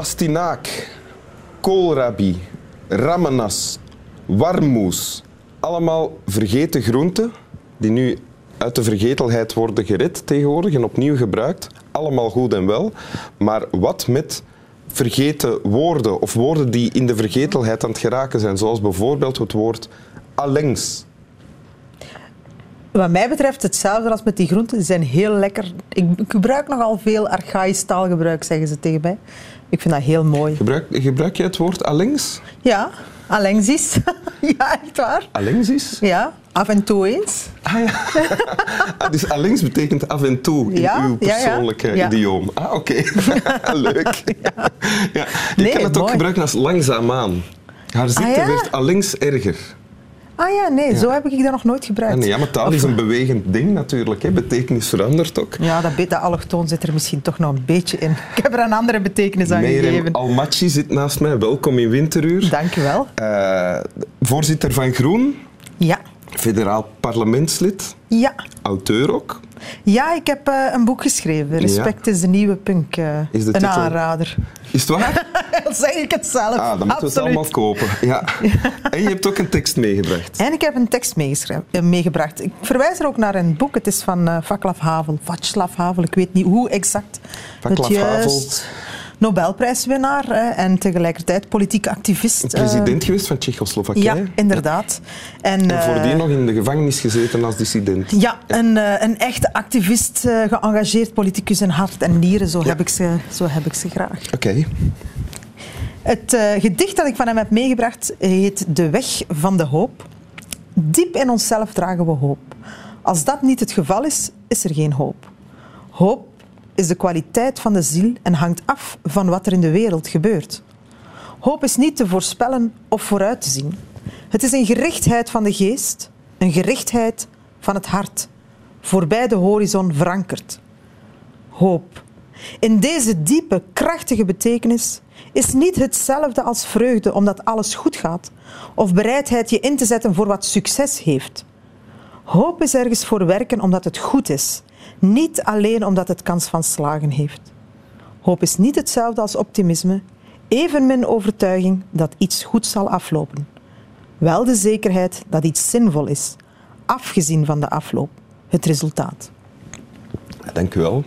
pastinaak, koolrabi, ramenas, warmoes. Allemaal vergeten groenten die nu uit de vergetelheid worden gered tegenwoordig en opnieuw gebruikt. Allemaal goed en wel. Maar wat met vergeten woorden of woorden die in de vergetelheid aan het geraken zijn, zoals bijvoorbeeld het woord allengs. Wat mij betreft hetzelfde als met die groenten. Die zijn heel lekker. Ik gebruik nogal veel archaïsch taalgebruik, zeggen ze tegen mij. Ik vind dat heel mooi. Gebruik, gebruik jij het woord allengs? Ja, allengsis. ja, echt waar. Allengsis? Ja, af en toe eens. Ah ja. Ah, dus allengs betekent af en toe in Ja, uw ja. persoonlijke Ja. idioom. Ah, oké. Leuk. Ja. Je Nee, kan het ook gebruiken als langzaamaan. Haar ziekte Ah, werd allengs erger. Ah ja, nee, zo heb ik dat nog nooit gebruikt. nee, ja, maar taal is een bewegend ding natuurlijk. Hè. Betekenis verandert ook. Ja, dat, dat allochtoon zit er misschien toch nog een beetje in. Ik heb er een andere betekenis aan gegeven. Almachi zit naast mij. Welkom in Winteruur. Dank je wel. Eh, voorzitter van Groen, Ja. federaal parlementslid, Ja. auteur ook. ja, ik heb eh, een boek geschreven. Respect is de nieuwe punk. eh, Is de een titel? aanrader. Is het waar? Dan zeg ik het zelf. Ah, dan moeten we het allemaal kopen. Ja. En je hebt ook een tekst meegebracht. En ik heb een tekst eh, meegebracht. Ik verwijs er ook naar een boek. Het is van eh Vaclav Havel. Václav Havel, ik weet niet hoe exact. Vaclav het Havel. juist. Nobelprijswinnaar hè, en tegelijkertijd politiek activist. eh, President geweest van Tsjechoslowakije. ja, inderdaad. En, En voordien eh, nog in de gevangenis gezeten als dissident. Ja, een, eh, een echte activist, eh, geëngageerd politicus in hart en nieren. Zo, heb, ik ze, zo heb ik ze graag. Oké. Het eh, gedicht dat ik van hem heb meegebracht heet De Weg van de Hoop. Diep in onszelf dragen we hoop. Als dat niet het geval is, is er geen hoop. Hoop is de kwaliteit van de ziel en hangt af van wat er in de wereld gebeurt. Hoop is niet te voorspellen of vooruit te zien. Het is een gerichtheid van de geest, een gerichtheid van het hart, voorbij de horizon verankerd. Hoop. In deze diepe, krachtige betekenis is niet hetzelfde als vreugde omdat alles goed gaat, of bereidheid je in te zetten voor wat succes heeft. Hoop is ergens voor werken omdat het goed is, niet alleen omdat het kans van slagen heeft. Hoop is niet hetzelfde als optimisme, evenmin overtuiging dat iets goed zal aflopen. Wel de zekerheid dat iets zinvol is, afgezien van de afloop, het resultaat. Dank u wel.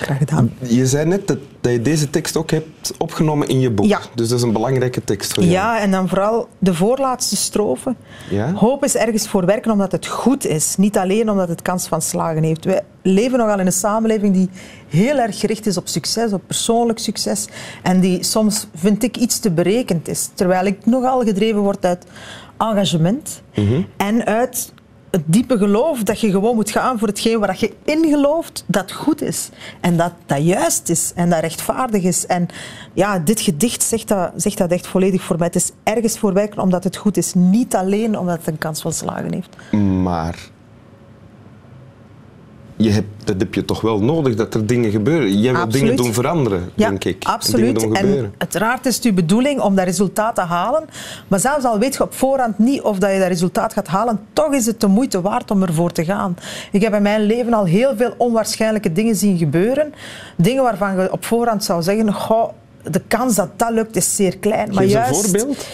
Graag gedaan. Je zei net dat, dat je deze tekst ook hebt opgenomen in je boek. Ja. Dus dat is een belangrijke tekst voor jou. Ja, en dan vooral de voorlaatste strofe. Ja? Hoop is ergens voor werken omdat het goed is, niet alleen omdat het kans van slagen heeft. We leven nogal in een samenleving die heel erg gericht is op succes, op persoonlijk succes, en die soms, vind ik, iets te berekend is. Terwijl ik nogal gedreven word uit engagement en uit het diepe geloof dat je gewoon moet gaan voor hetgeen waar je in gelooft dat goed is. En dat dat juist is en dat rechtvaardig is. En ja, dit gedicht zegt dat, zegt dat echt volledig voor mij. Het is ergens voor werken omdat het goed is. Niet alleen omdat het een kans van slagen heeft. Maar je hebt, dat heb je toch wel nodig, dat er dingen gebeuren. Jij wil dingen doen veranderen, Ja, denk ik. absoluut. En uiteraard is het uw bedoeling om dat resultaat te halen. Maar zelfs al weet je op voorhand niet of dat je dat resultaat gaat halen, toch is het de moeite waard om ervoor te gaan. Ik heb in mijn leven al heel veel onwaarschijnlijke dingen zien gebeuren. Dingen waarvan je op voorhand zou zeggen, goh, de kans dat dat lukt is zeer klein. Maar Geef juist, een voorbeeld.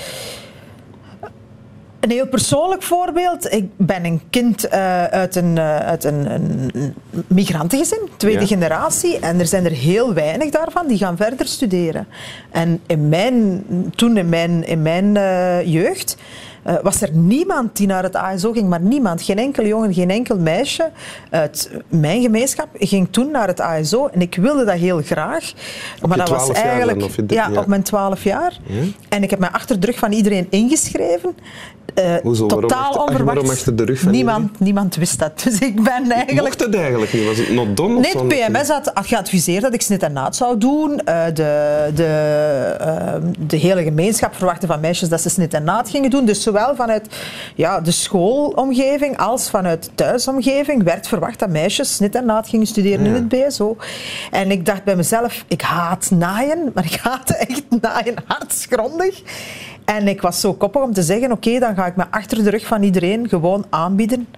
Een heel persoonlijk voorbeeld. Ik ben een kind eh, uit een, eh, uit een, een migrantengezin, tweede Ja. generatie. En er zijn er heel weinig daarvan die gaan verder studeren. En in mijn, toen in mijn, in mijn eh, jeugd eh, was er niemand die naar het ASO ging, maar niemand. Geen enkel jongen, geen enkel meisje uit mijn gemeenschap ging toen naar het ASO. En ik wilde dat heel graag. Op maar dat was 12 jaar dan, eigenlijk ja, ja. op mijn 12 jaar. Ja. En ik heb mij achter de rug van iedereen ingeschreven. Eh, Hoezo? Totaal onverwacht. waarom achter de rug van niemand, niemand wist dat. Dus ik ben eigenlijk... Mocht het eigenlijk niet? Was het not done? Nee, het PMS had, geadviseerd dat ik snit en naad zou doen. Eh, de, de, eh, de hele gemeenschap verwachtte van meisjes dat ze snit en naad gingen doen. Dus zowel vanuit ja, de schoolomgeving als vanuit de thuisomgeving werd verwacht dat meisjes snit en naad gingen studeren in het BSO. En ik dacht bij mezelf, ik haat naaien, maar ik haatte echt naaien hartsgrondig. En ik was zo koppig om te zeggen, oké, dan ga ik me achter de rug van iedereen gewoon aanbieden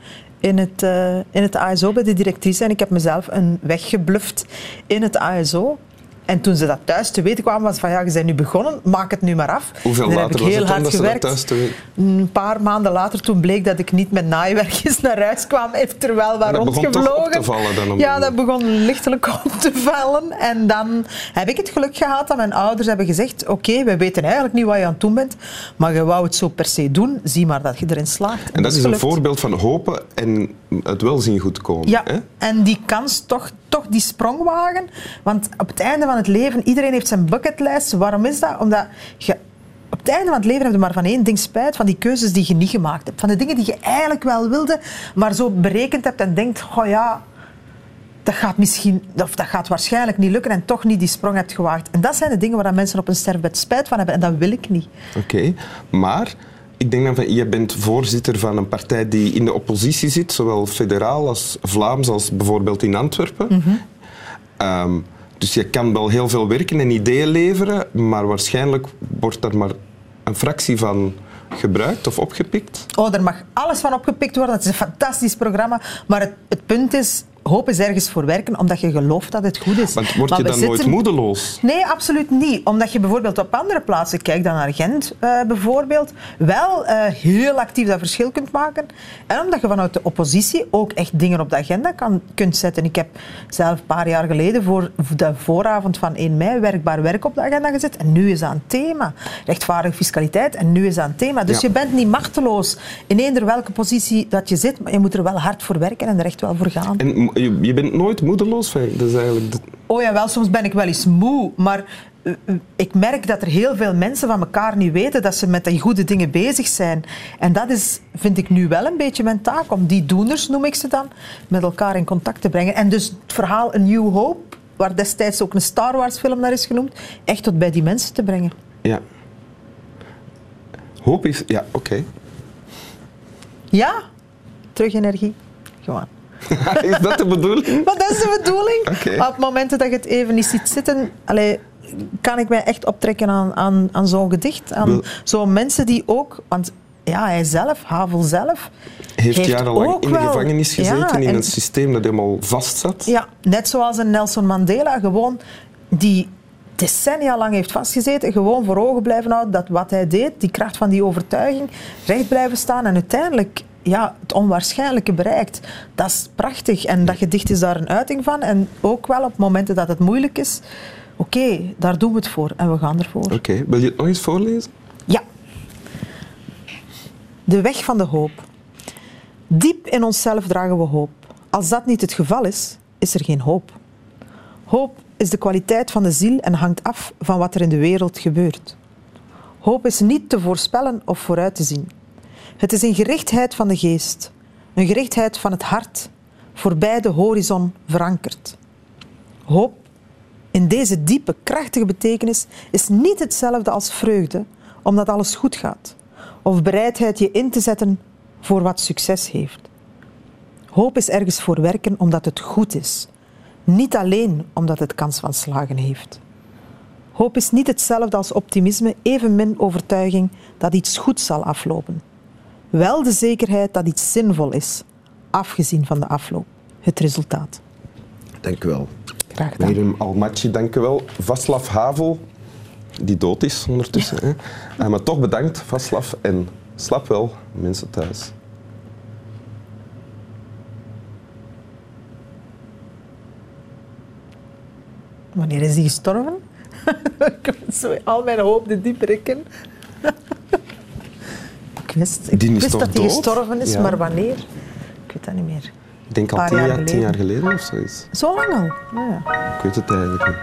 in het, eh, in het ASO bij de directrice. En ik heb mezelf een weg gebluft in het ASO. En toen ze dat thuis te weten kwamen, was van ja, je bent nu begonnen, maak het nu maar af. Hoeveel later heb ik heel was hard gewerkt. Een paar maanden later, toen bleek dat ik niet met naaiwerkjes naar huis kwam, heeft er wel wat En dat begon toch rondgevlogen. op te vallen dan ja, dat begon lichtelijk op te vallen. En dan heb ik het geluk gehad dat mijn ouders hebben gezegd, oké, we weten eigenlijk niet wat je aan het doen bent, maar je wou het zo per se doen, zie maar dat je erin slaagt. En dat is een voorbeeld van hopen en het wel zien goed komen. Ja, Hè? en die kans toch, toch die sprong wagen. Want op het einde van het leven, iedereen heeft zijn bucketlijst. Waarom is dat? Omdat je op het einde van het leven heb je maar van één ding spijt, van die keuzes die je niet gemaakt hebt. Van de dingen die je eigenlijk wel wilde, maar zo berekend hebt en denkt, oh ja, dat gaat misschien, of dat gaat waarschijnlijk niet lukken en toch niet die sprong hebt gewaagd. En dat zijn de dingen waar mensen op een sterfbed spijt van hebben en dat wil ik niet. Oké, maar ik denk dan van, je bent voorzitter van een partij die in de oppositie zit, zowel federaal als Vlaams, als bijvoorbeeld in Antwerpen. Mhm. Ehm, dus je kan wel heel veel werken en ideeën leveren, maar waarschijnlijk wordt daar maar een fractie van gebruikt of opgepikt. Oh, er mag alles van opgepikt worden. Het is een fantastisch programma. Maar het, het punt is, hoop is ergens voor werken, omdat je gelooft dat het goed is. Want word je dan nooit moedeloos? Nee, absoluut niet. Omdat je bijvoorbeeld op andere plaatsen, kijk dan naar Gent eh, bijvoorbeeld, wel eh, heel actief dat verschil kunt maken. En omdat je vanuit de oppositie ook echt dingen op de agenda kan, kunt zetten. Ik heb zelf een paar jaar geleden voor de vooravond van 1 mei werkbaar werk op de agenda gezet. En nu is dat een thema. Rechtvaardige fiscaliteit. En nu is dat een thema. Dus Ja. je bent niet machteloos in eender welke positie dat je zit. Maar je moet er wel hard voor werken en er echt wel voor gaan. En je, je bent nooit moedeloos? Dat is eigenlijk de- Oh ja, wel, soms ben ik wel eens moe, maar eh, eh, ik merk dat er heel veel mensen van elkaar niet weten dat ze met die goede dingen bezig zijn. En dat is, vind ik nu wel een beetje mijn taak, om die doeners, noem ik ze dan, met elkaar in contact te brengen. En dus het verhaal A New Hope, waar destijds ook een Star Wars film naar is genoemd, echt tot bij die mensen te brengen. ja. Hoop is... Ja, oké. Ja, terug energie. Gewoon. is dat de bedoeling? Maar dat is de bedoeling. Maar op momenten dat je het even niet ziet zitten, allee, kan ik mij echt optrekken aan, aan, aan zo'n gedicht. Aan zo'n mensen die ook... Want ja, hij zelf, Havel zelf... Heeft, jarenlang in de gevangenis gezeten, Ja, in en- een systeem dat helemaal vast zat. Ja, net zoals een Nelson Mandela, gewoon die decennia lang heeft vastgezeten, gewoon voor ogen blijven houden dat wat hij deed, die kracht van die overtuiging, recht blijven staan en uiteindelijk ja, het onwaarschijnlijke bereikt. Dat is prachtig en dat gedicht is daar een uiting van. En ook wel op momenten dat het moeilijk is, oké, daar doen we het voor en we gaan ervoor. Oké, wil je het nog eens voorlezen? Ja. De weg van de hoop. Diep in onszelf dragen we hoop. Als dat niet het geval is, is er geen hoop. Hoop is de kwaliteit van de ziel en hangt af van wat er in de wereld gebeurt. Hoop is niet te voorspellen of vooruit te zien. Het is een gerichtheid van de geest, een gerichtheid van het hart, voorbij de horizon verankerd. Hoop in deze diepe, krachtige betekenis is niet hetzelfde als vreugde, omdat alles goed gaat, of bereidheid je in te zetten voor wat succes heeft. Hoop is ergens voor werken omdat het goed is, niet alleen omdat het kans van slagen heeft. Hoop is niet hetzelfde als optimisme, evenmin overtuiging dat iets goed zal aflopen. Wel de zekerheid dat iets zinvol is, afgezien van de afloop, het resultaat. Dank u wel. Graag gedaan. Miriam Almaci, dank u wel. Vaslav Havel, die dood is ondertussen. Hè? Eh, maar toch bedankt, Vaslav. En slap wel, mensen thuis. Wanneer is hij gestorven? ik heb zo al mijn hoop de dieper in. ik wist, ik Die is wist toch dat hij gestorven is, Ja. maar wanneer? Ik weet dat niet meer. Ik denk al tien jaar jaar, tien geleden. jaar geleden of zoiets. Zo lang al? Ja. Ik weet het eigenlijk niet.